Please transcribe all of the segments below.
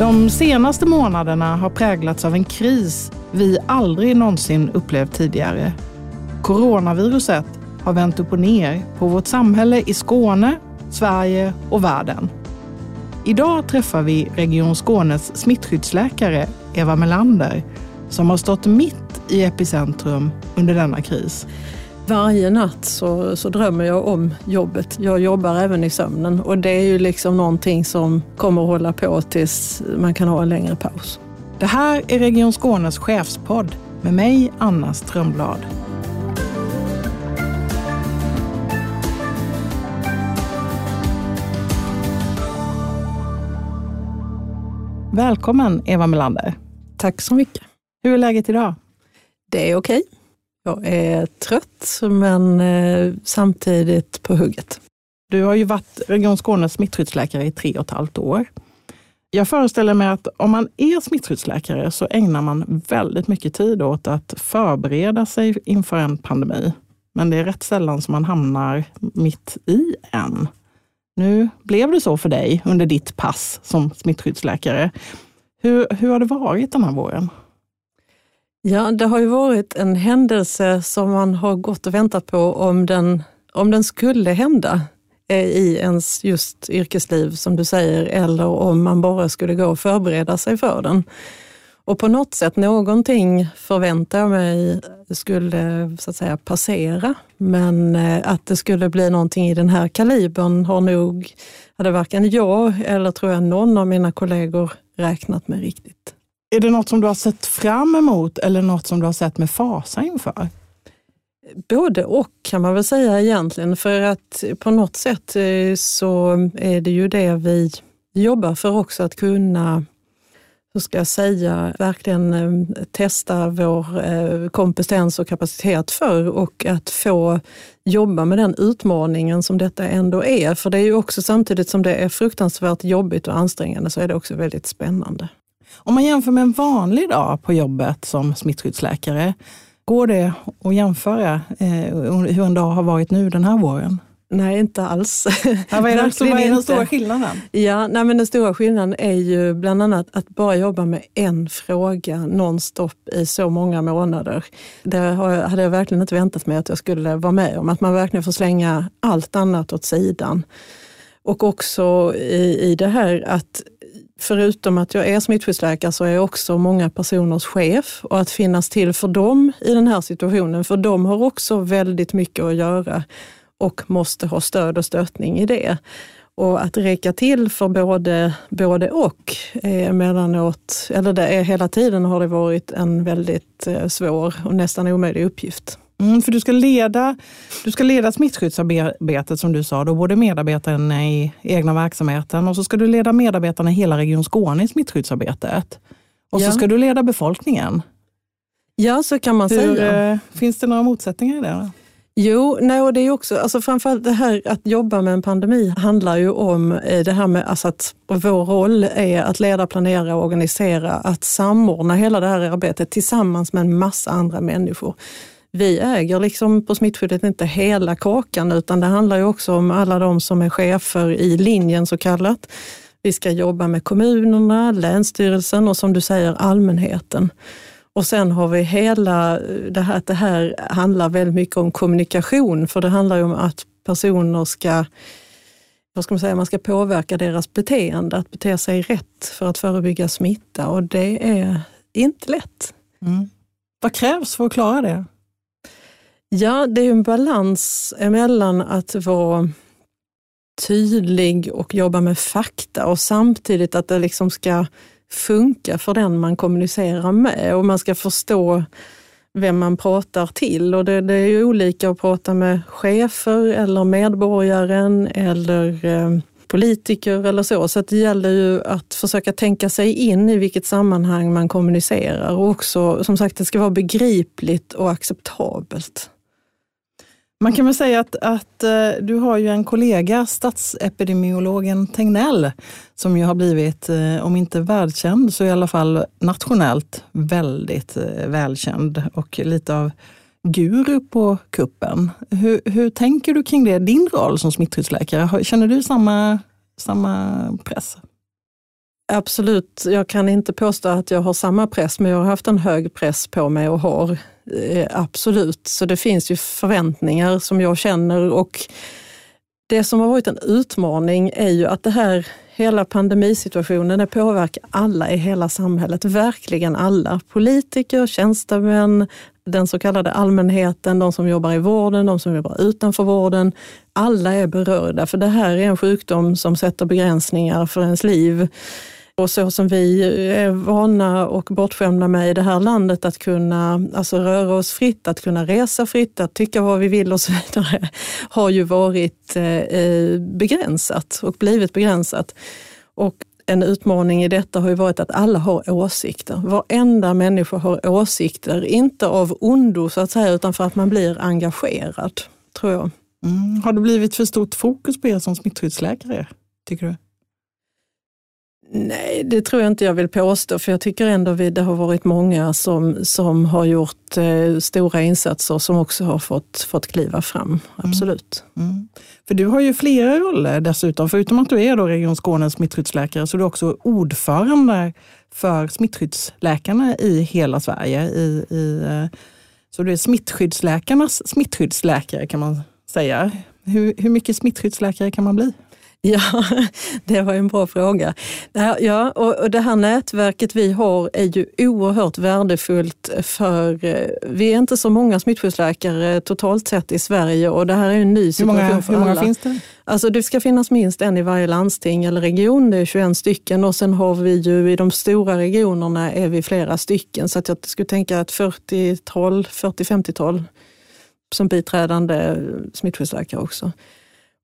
De senaste månaderna har präglats av en kris vi aldrig någonsin upplevt tidigare. Coronaviruset har vänt upp och ner på vårt samhälle i Skåne, Sverige och världen. Idag träffar vi Region Skånes smittskyddsläkare Eva Melander som har stått mitt i epicentrum under denna kris. Varje natt så, så drömmer jag om jobbet. Jag jobbar även i sömnen och det är ju liksom någonting som kommer att hålla på tills man kan ha en längre paus. Det här är Region Skånes chefspodd med mig, Anna Strömblad. Välkommen Eva Melander. Tack så mycket. Hur är läget idag? Det är okej. Jag är trött men eh, samtidigt på hugget. Du har ju varit Region Skånes smittskyddsläkare i tre och ett halvt år. Jag föreställer mig att om man är smittskyddsläkare så ägnar man väldigt mycket tid åt att förbereda sig inför en pandemi. Men det är rätt sällan som man hamnar mitt i en. Nu blev det så för dig under ditt pass som smittskyddsläkare. Hur, hur har det varit den här våren? Ja, det har ju varit en händelse som man har gått och väntat på om den, om den skulle hända eh, i ens just yrkesliv som du säger, eller om man bara skulle gå och förbereda sig för den. Och på något sätt, någonting förväntar jag mig skulle så att säga passera. Men eh, att det skulle bli någonting i den här kalibern har nog, hade varken jag eller tror jag någon av mina kollegor räknat med riktigt. Är det något som du har sett fram emot eller något som du har sett med fasa inför? Både och kan man väl säga egentligen, för att på något sätt eh, så är det ju det vi jobbar för också, att kunna hur ska jag säga, verkligen eh, testa vår eh, kompetens och kapacitet för och att få jobba med den utmaningen som detta ändå är. För det är ju också samtidigt som det är fruktansvärt jobbigt och ansträngande så är det också väldigt spännande. Om man jämför med en vanlig dag på jobbet som smittskyddsläkare, går det att jämföra eh, hur en dag har varit nu den här våren? Nej, inte alls. Ja, vad, är det, vad är den stora skillnaden? Ja, nej, men den stora skillnaden är ju bland annat att bara jobba med en fråga nonstop i så många månader. Det hade jag verkligen inte väntat mig att jag skulle vara med om. Att man verkligen får slänga allt annat åt sidan. Och också i, i det här att förutom att jag är smittskyddsläkare så är jag också många personers chef och att finnas till för dem i den här situationen, för de har också väldigt mycket att göra och måste ha stöd och stöttning i det. Och att räcka till för både, både och emellanåt, eller det är hela tiden har det varit en väldigt eh, svår och nästan omöjlig uppgift. Mm, för du ska, leda, du ska leda smittskyddsarbetet som du sa, då både medarbetarna i egna verksamheten och så ska du leda medarbetarna i hela Region Skåne i smittskyddsarbetet. Och ja. så ska du leda befolkningen. Ja, så kan man Hur, säga. Eh, finns det några motsättningar i det? Jo, nej, och det är också, alltså framförallt det här att jobba med en pandemi handlar ju om eh, det här med alltså att vår roll är att leda, planera och organisera, att samordna hela det här arbetet tillsammans med en massa andra människor vi äger liksom på smittskyddet inte hela kakan utan det handlar ju också om alla de som är chefer i linjen så kallat. Vi ska jobba med kommunerna, Länsstyrelsen och som du säger allmänheten. Och sen har vi hela det här, att det här handlar väldigt mycket om kommunikation, för det handlar ju om att personer ska vad ska man säga, man ska påverka deras beteende, att bete sig rätt för att förebygga smitta och det är inte lätt. Mm. Vad krävs för att klara det? Ja, det är en balans emellan att vara tydlig och jobba med fakta och samtidigt att det liksom ska funka för den man kommunicerar med och man ska förstå vem man pratar till. Och det, det är ju olika att prata med chefer eller medborgaren eller eh, politiker eller så. Så det gäller ju att försöka tänka sig in i vilket sammanhang man kommunicerar och också som sagt det ska vara begripligt och acceptabelt. Man kan väl säga att, att eh, du har ju en kollega, statsepidemiologen Tegnell, som ju har blivit, eh, om inte världskänd, så i alla fall nationellt väldigt eh, välkänd och lite av guru på kuppen. Hur, hur tänker du kring det, din roll som smittskyddsläkare? Känner du samma, samma press? Absolut, jag kan inte påstå att jag har samma press, men jag har haft en hög press på mig och har. Eh, absolut, så det finns ju förväntningar som jag känner och det som har varit en utmaning är ju att det här hela pandemisituationen det påverkar alla i hela samhället, verkligen alla. Politiker, tjänstemän, den så kallade allmänheten, de som jobbar i vården, de som jobbar utanför vården. Alla är berörda, för det här är en sjukdom som sätter begränsningar för ens liv. Och så som vi eh, är vana och bortskämda med i det här landet, att kunna alltså röra oss fritt, att kunna resa fritt, att tycka vad vi vill och så vidare, har ju varit eh, eh, begränsat och blivit begränsat. Och en utmaning i detta har ju varit att alla har åsikter. Varenda människa har åsikter, inte av ondo så att säga, utan för att man blir engagerad, tror jag. Mm. Har det blivit för stort fokus på er som smittskyddsläkare, tycker du? Nej, det tror jag inte jag vill påstå, för jag tycker ändå att det har varit många som, som har gjort eh, stora insatser som också har fått, fått kliva fram. Mm. Absolut. Mm. Mm. För du har ju flera roller dessutom. Förutom att du är då Region Skånes smittskyddsläkare så är du också ordförande för smittskyddsläkarna i hela Sverige. I, i, eh, så du är smittskyddsläkarnas smittskyddsläkare kan man säga. Hur, hur mycket smittskyddsläkare kan man bli? Ja, det var en bra fråga. Ja, och det här nätverket vi har är ju oerhört värdefullt för eh, vi är inte så många smittskyddsläkare totalt sett i Sverige och det här är en ny situation hur många, för hur många alla. finns det? Alltså det ska finnas minst en i varje landsting eller region, det är 21 stycken och sen har vi ju i de stora regionerna är vi flera stycken så att jag skulle tänka att 40-tal, 40-50-tal som biträdande smittskyddsläkare också.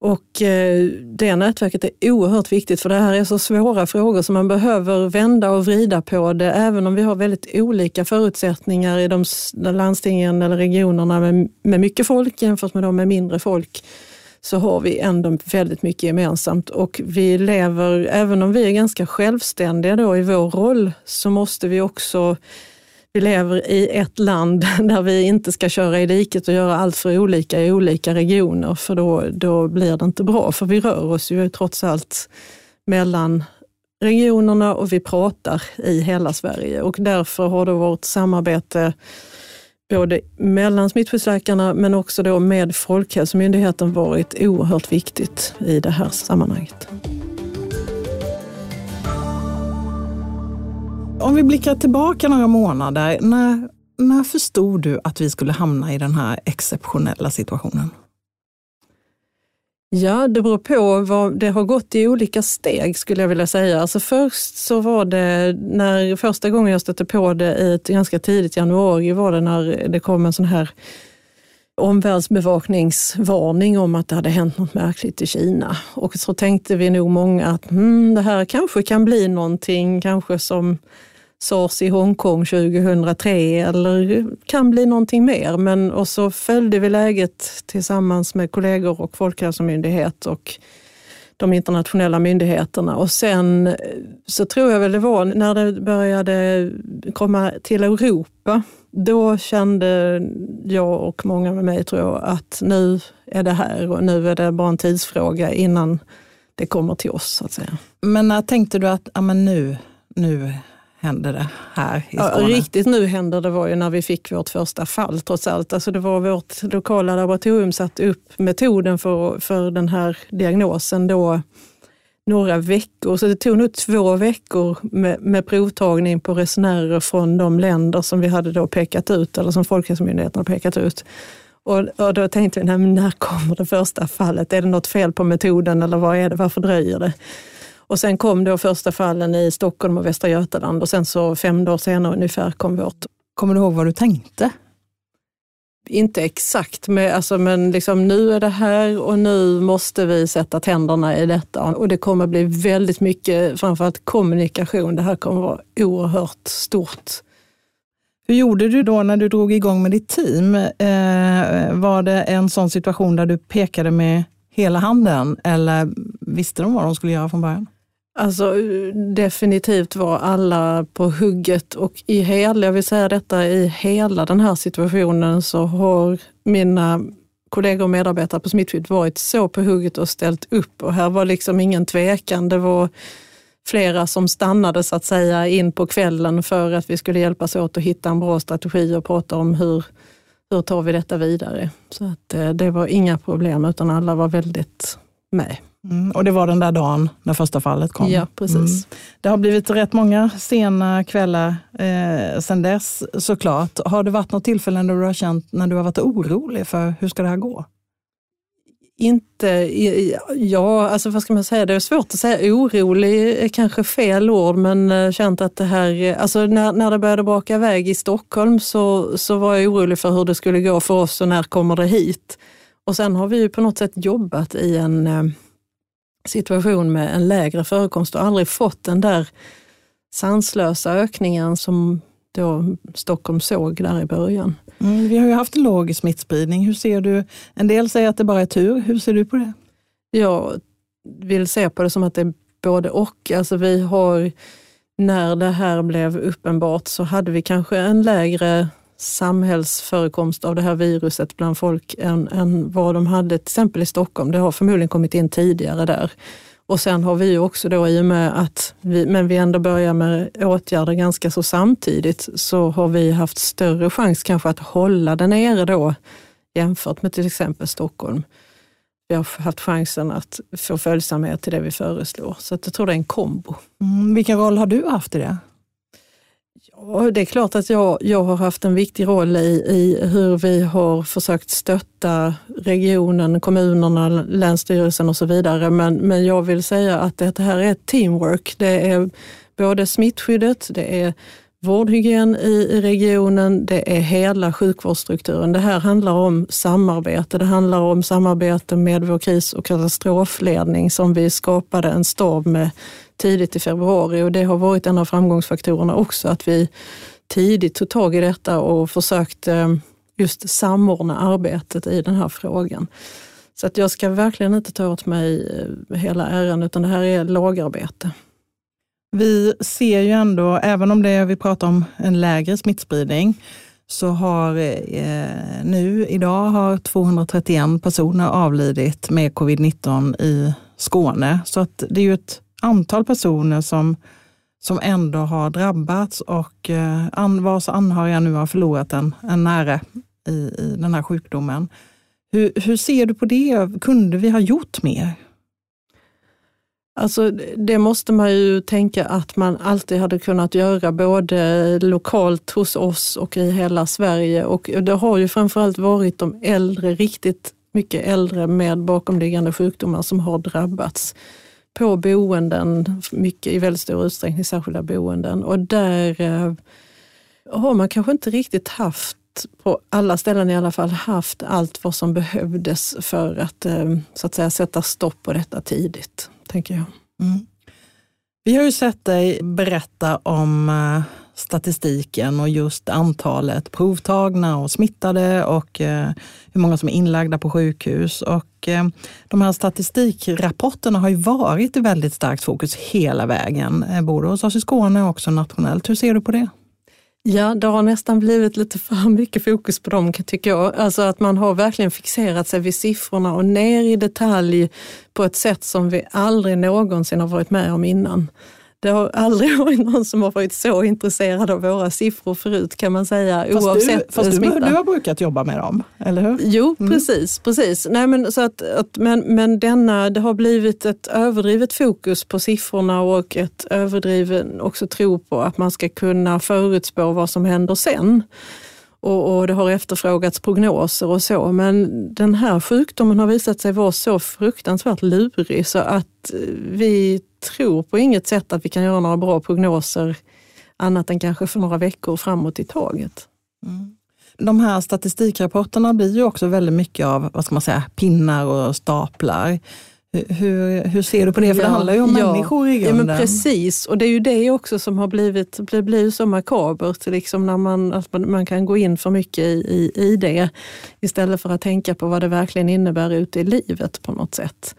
Och eh, det nätverket är oerhört viktigt för det här är så svåra frågor som man behöver vända och vrida på det. Även om vi har väldigt olika förutsättningar i de landstingen eller regionerna med, med mycket folk jämfört med de med mindre folk så har vi ändå väldigt mycket gemensamt och vi lever, även om vi är ganska självständiga då i vår roll, så måste vi också vi lever i ett land där vi inte ska köra i diket och göra allt för olika i olika regioner, för då, då blir det inte bra. För vi rör oss ju trots allt mellan regionerna och vi pratar i hela Sverige och därför har då vårt samarbete både mellan smittskyddsläkarna men också då med Folkhälsomyndigheten varit oerhört viktigt i det här sammanhanget. Om vi blickar tillbaka några månader, när, när förstod du att vi skulle hamna i den här exceptionella situationen? Ja, det beror på vad det har gått i olika steg skulle jag vilja säga. Alltså först så var det, när första gången jag stötte på det i ett ganska tidigt januari var det när det kom en sån här omvärldsbevakningsvarning om att det hade hänt något märkligt i Kina. Och så tänkte vi nog många att hmm, det här kanske kan bli någonting, kanske som sars i Hongkong 2003 eller kan bli någonting mer. Men, och så följde vi läget tillsammans med kollegor och Folkhälsomyndighet och de internationella myndigheterna. Och sen eh, så tror jag väl det var när det började komma till Europa då kände jag och många med mig tror jag att nu är det här och nu är det bara en tidsfråga innan det kommer till oss. Så att säga. Men när tänkte du att ja, men nu, nu händer det här i Skåne? Ja, riktigt nu händer det var ju när vi fick vårt första fall trots allt. Alltså det var vårt lokala laboratorium satte upp metoden för, för den här diagnosen då några veckor, så det tog nog två veckor med, med provtagning på resenärer från de länder som vi hade då pekat ut, eller som Folkhälsomyndigheten har pekat ut. Och, och då tänkte vi, nej, när kommer det första fallet? Är det något fel på metoden eller vad är det? varför dröjer det? Och sen kom då första fallen i Stockholm och Västra Götaland och sen så fem dagar senare ungefär kom vårt. Kommer du ihåg vad du tänkte? inte exakt, med, alltså, men liksom, nu är det här och nu måste vi sätta tänderna i detta. Och det kommer bli väldigt mycket, framförallt kommunikation. Det här kommer vara oerhört stort. Hur gjorde du då när du drog igång med ditt team? Eh, var det en sån situation där du pekade med hela handen eller visste de vad de skulle göra från början? Alltså eh, definitivt var alla på hugget och i hela, jag vill säga detta, i hela den här situationen så har mina kollegor och medarbetare på smittskydd varit så på hugget och ställt upp och här var liksom ingen tvekan. Det var flera som stannade så att säga in på kvällen för att vi skulle hjälpas åt att hitta en bra strategi och prata om hur, hur tar vi detta vidare. Så att eh, det var inga problem utan alla var väldigt med. Mm, och det var den där dagen när första fallet kom? Ja, precis. Mm. Det har blivit rätt många sena kvällar eh, sedan dess såklart. Har det varit något tillfälle när du har känt, när du har varit orolig för hur ska det här gå? Inte, ja, alltså vad ska man säga, det är svårt att säga. Orolig är kanske fel ord, men eh, känt att det här, alltså när, när det började braka iväg i Stockholm så, så var jag orolig för hur det skulle gå för oss och när kommer det hit? Och sen har vi ju på något sätt jobbat i en eh, situation med en lägre förekomst och aldrig fått den där sanslösa ökningen som då Stockholm såg där i början. Mm, vi har ju haft en låg smittspridning. Hur ser du? En del säger att det bara är tur. Hur ser du på det? Jag vill se på det som att det är både och. Alltså vi har, när det här blev uppenbart så hade vi kanske en lägre samhällsförekomst av det här viruset bland folk än, än vad de hade till exempel i Stockholm. Det har förmodligen kommit in tidigare där. Och sen har vi också då i och med att vi, men vi ändå börjar med åtgärder ganska så samtidigt, så har vi haft större chans kanske att hålla den nere då jämfört med till exempel Stockholm. Vi har haft chansen att få följsamhet till det vi föreslår. Så jag tror det är en kombo. Mm, vilken roll har du haft i det? Och det är klart att jag, jag har haft en viktig roll i, i hur vi har försökt stötta regionen, kommunerna, länsstyrelsen och så vidare. Men, men jag vill säga att det här är ett teamwork. Det är både smittskyddet, det är vårdhygien i regionen, det är hela sjukvårdsstrukturen. Det här handlar om samarbete. Det handlar om samarbete med vår kris och katastrofledning som vi skapade en stab med tidigt i februari och det har varit en av framgångsfaktorerna också, att vi tidigt tog tag i detta och försökte eh, just samordna arbetet i den här frågan. Så att jag ska verkligen inte ta åt mig eh, hela äran, utan det här är lagarbete. Vi ser ju ändå, även om det vi pratar om en lägre smittspridning, så har eh, nu idag har 231 personer avlidit med covid-19 i Skåne. Så att det är ju ett antal personer som, som ändå har drabbats och eh, an, vars anhöriga nu har förlorat en, en nära i, i den här sjukdomen. Hur, hur ser du på det? Kunde vi ha gjort mer? Alltså, det måste man ju tänka att man alltid hade kunnat göra både lokalt hos oss och i hela Sverige. Och det har ju framförallt varit de äldre, riktigt mycket äldre med bakomliggande sjukdomar som har drabbats på boenden, mycket, i väldigt stor utsträckning särskilda boenden. Och där eh, har man kanske inte riktigt haft på alla ställen i alla fall haft allt vad som behövdes för att eh, så att säga sätta stopp på detta tidigt, tänker jag. Mm. Vi har ju sett dig berätta om eh, statistiken och just antalet provtagna och smittade och eh, hur många som är inlagda på sjukhus. Och eh, de här statistikrapporterna har ju varit i väldigt starkt fokus hela vägen, både hos oss i Skåne och också nationellt. Hur ser du på det? Ja, det har nästan blivit lite för mycket fokus på dem tycker jag. Alltså att man har verkligen fixerat sig vid siffrorna och ner i detalj på ett sätt som vi aldrig någonsin har varit med om innan. Det har aldrig varit någon som har varit så intresserad av våra siffror förut kan man säga. Fast oavsett du, fast du, du, har brukat jobba med dem, eller hur? Jo, mm. precis. precis. Nej, men, så att, att, men, men denna, det har blivit ett överdrivet fokus på siffrorna och ett överdriven också tro på att man ska kunna förutspå vad som händer sen. Och, och, det har efterfrågats prognoser och så, men den här sjukdomen har visat sig vara så fruktansvärt lurig så att eh, vi tror på inget sätt att vi kan göra några bra prognoser annat än kanske för några veckor framåt i taget. Mm. De här statistikrapporterna blir ju också väldigt mycket av vad ska man säga, pinnar och staplar. Hur, hur ser du på det? För ja, det handlar ju om ja, människor i grunden. Ja, men precis, och det är ju det också som har blivit det blir så makabert, liksom när man, att man, man kan gå in för mycket i, i, i det istället för att tänka på vad det verkligen innebär ute i livet på något sätt.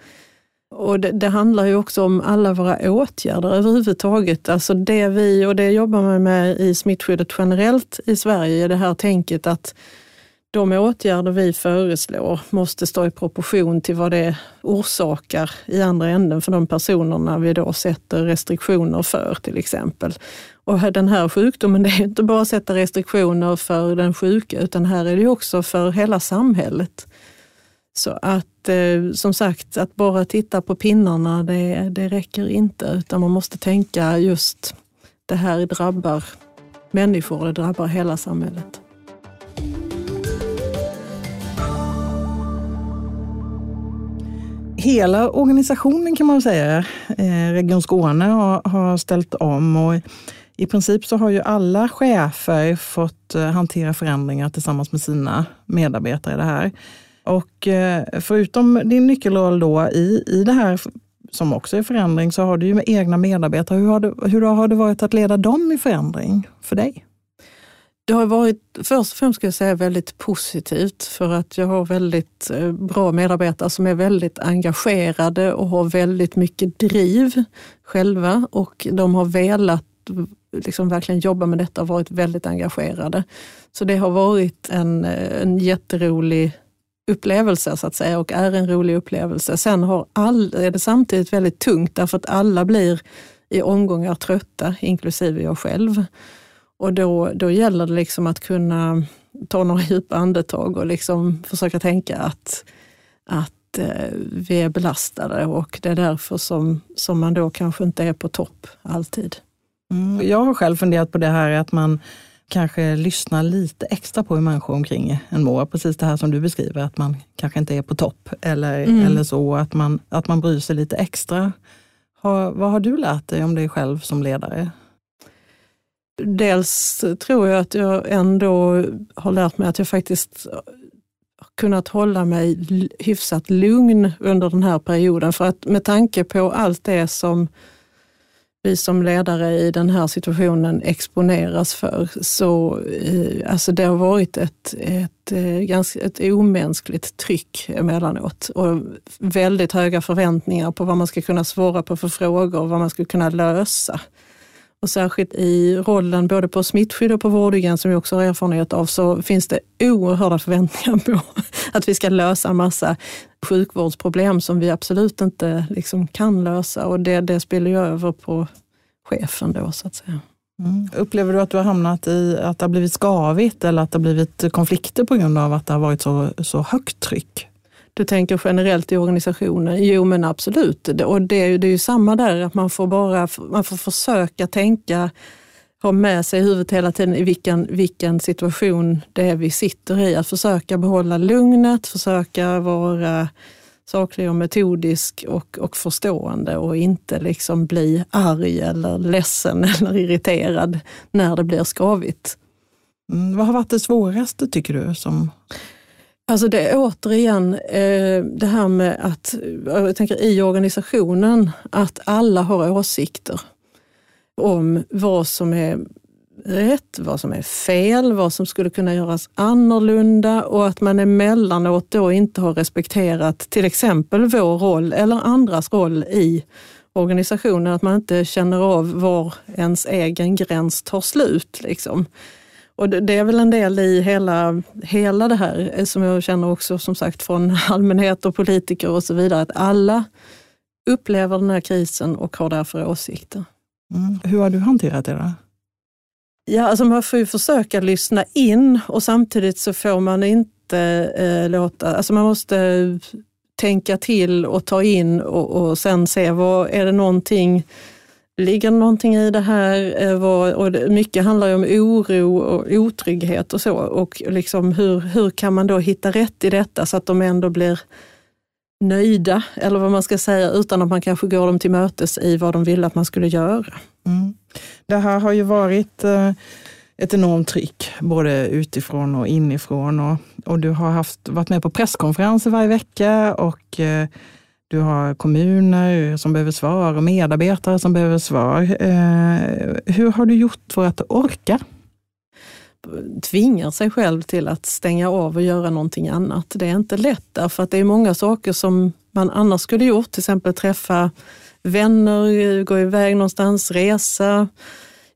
Och det, det, handlar ju också om alla våra åtgärder överhuvudtaget. Alltså det vi, och det jobbar man med i smittskyddet generellt i Sverige, det här tänket att de åtgärder vi föreslår måste stå i proportion till vad det orsakar i andra änden för de personerna vi då sätter restriktioner för till exempel. Och den här sjukdomen, det är inte bara att sätta restriktioner för den sjuka, utan här är det också för hela samhället. Så att eh, som sagt, att bara titta på pinnarna, det, det räcker inte, utan man måste tänka just det här drabbar människor, det drabbar hela samhället. Hela organisationen kan man säga, eh, Region Skåne har, har ställt om och i princip så har ju alla chefer fått eh, hantera förändringar tillsammans med sina medarbetare i det här. Och eh, förutom din nyckelroll då i, i det här som också är förändring, så har du ju med egna medarbetare. Hur har, det, hur har det varit att leda dem i förändring för dig? Det har varit först och främst ska jag säga väldigt positivt för att jag har väldigt eh, bra medarbetare som är väldigt engagerade och har väldigt mycket driv själva och de har velat liksom verkligen jobba med detta och varit väldigt engagerade. Så det har varit en, eh, en jätterolig upplevelse så att säga och är en rolig upplevelse. Sen har all, är det samtidigt väldigt tungt därför att alla blir i omgångar trötta, inklusive jag själv. Och då, då gäller det liksom att kunna ta några djupa andetag och liksom försöka tänka att, att eh, vi är belastade och det är därför som, som man då kanske inte är på topp alltid. Mm. Jag har själv funderat på det här att man kanske lyssnar lite extra på hur människor omkring en mår. Precis det här som du beskriver, att man kanske inte är på topp eller, mm. eller så, att man, att man bryr sig lite extra. Har, vad har du lärt dig om dig själv som ledare? Dels tror jag att jag ändå har lärt mig att jag faktiskt kunnat hålla mig hyfsat lugn under den här perioden. För att med tanke på allt det som vi som ledare i den här situationen exponeras för. Så eh, alltså det har varit ett, ett, eh, ganska, ett omänskligt tryck emellanåt och väldigt höga förväntningar på vad man ska kunna svara på för frågor och vad man ska kunna lösa. Och särskilt i rollen både på smittskydd och på vårdhygien som vi också har erfarenhet av så finns det oerhörda förväntningar på att vi ska lösa en massa sjukvårdsproblem som vi absolut inte liksom kan lösa och det, det spiller ju över på chefen då så att säga. Mm. Upplever du att du har hamnat i att det har blivit skavigt eller att det har blivit konflikter på grund av att det har varit så, så högt tryck? Du tänker generellt i organisationen? Jo men absolut. Och det, är, det är ju samma där, att man får bara man får försöka tänka, ha med sig i huvudet hela tiden i vilken, vilken situation det är vi sitter i. Att försöka behålla lugnet, försöka vara saklig och metodisk och, och förstående och inte liksom bli arg eller ledsen eller irriterad när det blir skavigt. Mm, vad har varit det svåraste tycker du? Som... Alltså det är återigen eh, det här med att, eh, jag tänker i organisationen, att alla har åsikter om vad som är rätt, vad som är fel, vad som skulle kunna göras annorlunda och att man emellanåt då inte har respekterat till exempel vår roll eller andras roll i organisationen, att man inte känner av var ens egen gräns tar slut. Liksom. Och det är väl en del i hela, hela det här eh, som jag känner också som sagt från allmänhet och politiker och så vidare, att alla upplever den här krisen och har därför åsikter. Mm. Hur har du hanterat det? Då? Ja, alltså man får ju försöka lyssna in och samtidigt så får man inte eh, låta, alltså man måste tänka till och ta in och, och sen se, vad, är det någonting Ligger det någonting i det här? Eh, och mycket handlar ju om oro och otrygghet och så. Och liksom hur, hur kan man då hitta rätt i detta så att de ändå blir nöjda, eller vad man ska säga, utan att man kanske går dem till mötes i vad de ville att man skulle göra. Mm. Det här har ju varit eh, ett enormt tryck, både utifrån och inifrån. Och, och du har haft, varit med på presskonferenser varje vecka och eh, du har kommuner som behöver svar och medarbetare som behöver svar. Eh, hur har du gjort för att orka? tvingar sig själv till att stänga av och göra någonting annat. Det är inte lätt därför att det är många saker som man annars skulle gjort, till exempel träffa vänner, gå iväg någonstans, resa,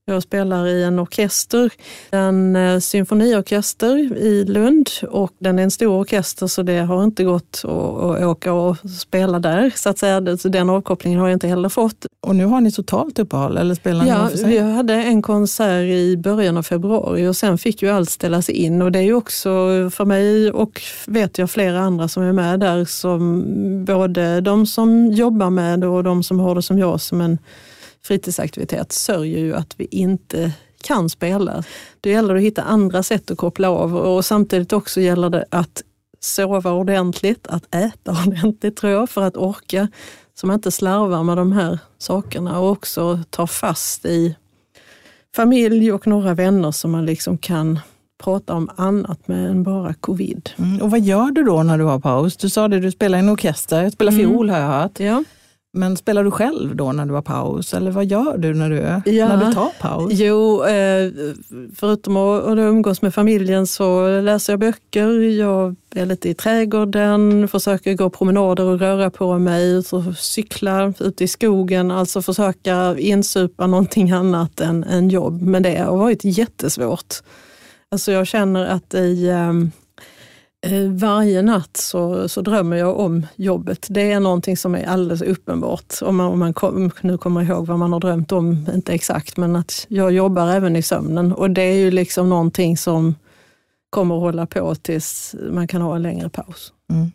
jag spelar i en orkester, en eh, symfoniorkester i Lund och den är en stor orkester så det har inte gått att åka och spela där. Så att säga. Så den avkopplingen har jag inte heller fått. Och nu har ni totalt uppehåll eller spelar ni Ja, för sig? vi hade en konsert i början av februari och sen fick ju allt ställas in och det är ju också för mig och vet jag flera andra som är med där som både de som jobbar med det och de som har det som jag som en fritidsaktivitet sörjer ju att vi inte kan spela. Det gäller att hitta andra sätt att koppla av och samtidigt också gäller det att sova ordentligt, att äta ordentligt tror jag för att orka. Så man inte slarvar med de här sakerna och också tar fast i familj och några vänner som man liksom kan prata om annat med än bara covid. Mm, och vad gör du då när du har paus? Du sa det, du spelar i en orkester, spelar Mm. fiol har jag hört. Ja. Men spelar du själv då när du har paus? Eller vad gör du när du, Ja. när du tar paus? Jo, eh, förutom att umgås med familjen så läser jag böcker, jag är lite i trädgården, försöker gå promenader och röra på mig, cykla ute i skogen, alltså försöka insupa någonting annat än, än jobb. Men det har varit jättesvårt. Alltså jag känner att i ehm, eh, varje natt så, så drömmer jag om jobbet. Det är någonting som är alldeles uppenbart. Om man, om man kom, nu kommer ihåg vad man har drömt om, inte exakt, men att jag jobbar även i sömnen. Och det är ju liksom någonting som kommer att hålla på tills man kan ha en längre paus. Mm.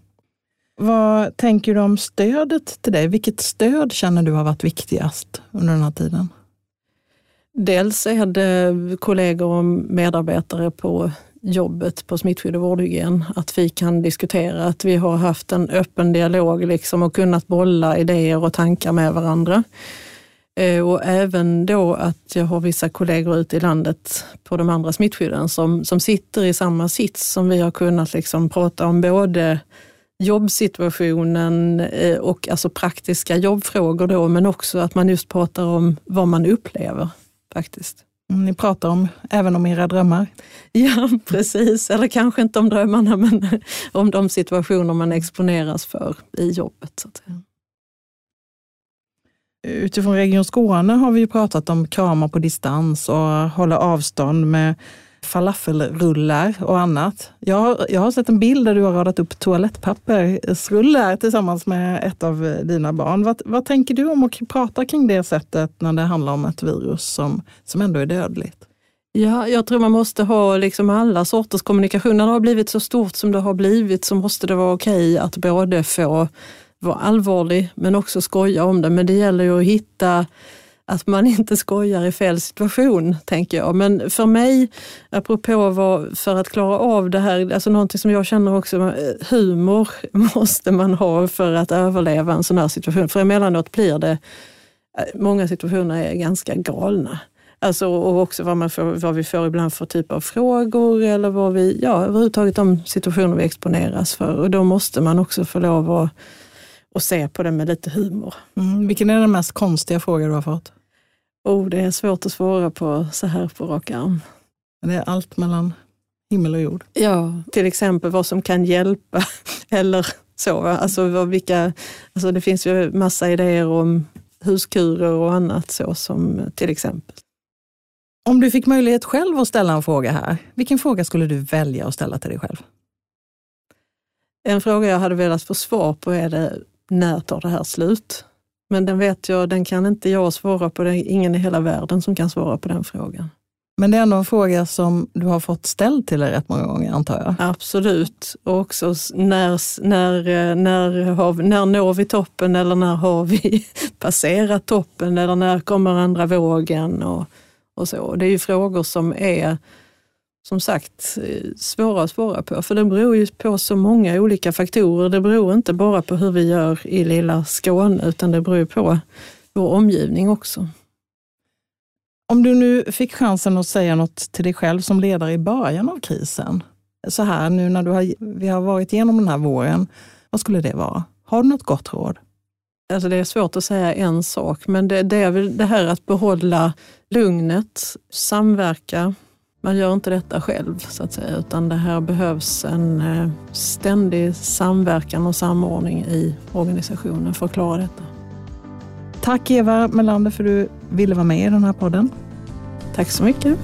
Vad tänker du om stödet till dig? Vilket stöd känner du har varit viktigast under den här tiden? Dels är det kollegor och medarbetare på jobbet på smittskydd och vårdhygien, att vi kan diskutera, att vi har haft en öppen dialog liksom och kunnat bolla idéer och tankar med varandra. Eh, och även då att jag har vissa kollegor ute i landet på de andra smittskydden som, som sitter i samma sits som vi har kunnat liksom prata om både jobbsituationen eh, och alltså praktiska jobbfrågor då, men också att man just pratar om vad man upplever faktiskt. Mm, Ni pratar om, även om era drömmar. Ja, precis. Eller kanske inte om drömmarna, men om de situationer man exponeras för i jobbet. Så att säga. Utifrån Region Skåne har vi ju pratat om kramar på distans och hålla avstånd med falafelrullar och annat. Jag har, jag har sett en bild där du har radat upp toalettpappersrullar tillsammans med ett av dina barn. Vad, vad tänker du om att prata kring det sättet när det handlar om ett virus som, som ändå är dödligt? Ja, jag tror man måste ha liksom alla sorters kommunikation. När det har blivit så stort som det har blivit så måste det vara okej att både få vara allvarlig men också skoja om det. Men det gäller ju att hitta att man inte skojar i fel situation, tänker jag. Men för mig, apropå vad, för att klara av det här, alltså någonting som jag känner också, eh, humor måste man ha för att överleva en sån här situation. För emellanåt blir det, eh, många situationer är ganska galna. Alltså, och också vad, man får, vad vi får ibland för typ av frågor eller vad vi, ja överhuvudtaget de situationer vi exponeras för. Och då måste man också få lov att, att se på det med lite humor. Mm, vilken är den mest konstiga fråga du har fått? Oh, det är svårt att svara på så här på rak arm. Det är allt mellan himmel och jord. Ja, till exempel vad som kan hjälpa eller så. Alltså, vad, vilka, alltså det finns ju massa idéer om huskurer och annat så som till exempel. Om du fick möjlighet själv att ställa en fråga här, vilken fråga skulle du välja att ställa till dig själv? En fråga jag hade velat få svar på är det, när tar det här slut? Men den vet jag, den kan inte jag svara på. Det är ingen i hela världen som kan svara på den frågan. Men det är ändå en fråga som du har fått ställd till dig rätt många gånger antar jag. Absolut. Och också när, när, eh, när, har, när når vi toppen eller när har vi passerat toppen eller när kommer andra vågen och, och så. Det är ju frågor som är som sagt eh, svåra att svara på för det beror ju på så många olika faktorer. Det beror inte bara på hur vi gör i lilla Skåne utan det beror på vår omgivning också. Om du nu fick chansen att säga något till dig själv som ledare i början av krisen, så här nu när du har, vi har varit igenom den här våren, vad skulle det vara? Har du något gott råd? Alltså det är svårt att säga en sak, men det, det är väl det här att behålla lugnet, samverka. Man gör inte detta själv så att säga, utan det här behövs en eh, ständig samverkan och samordning i organisationen för att klara detta. Tack Eva Melander för att du ville vara med i den här podden. Tack så mycket.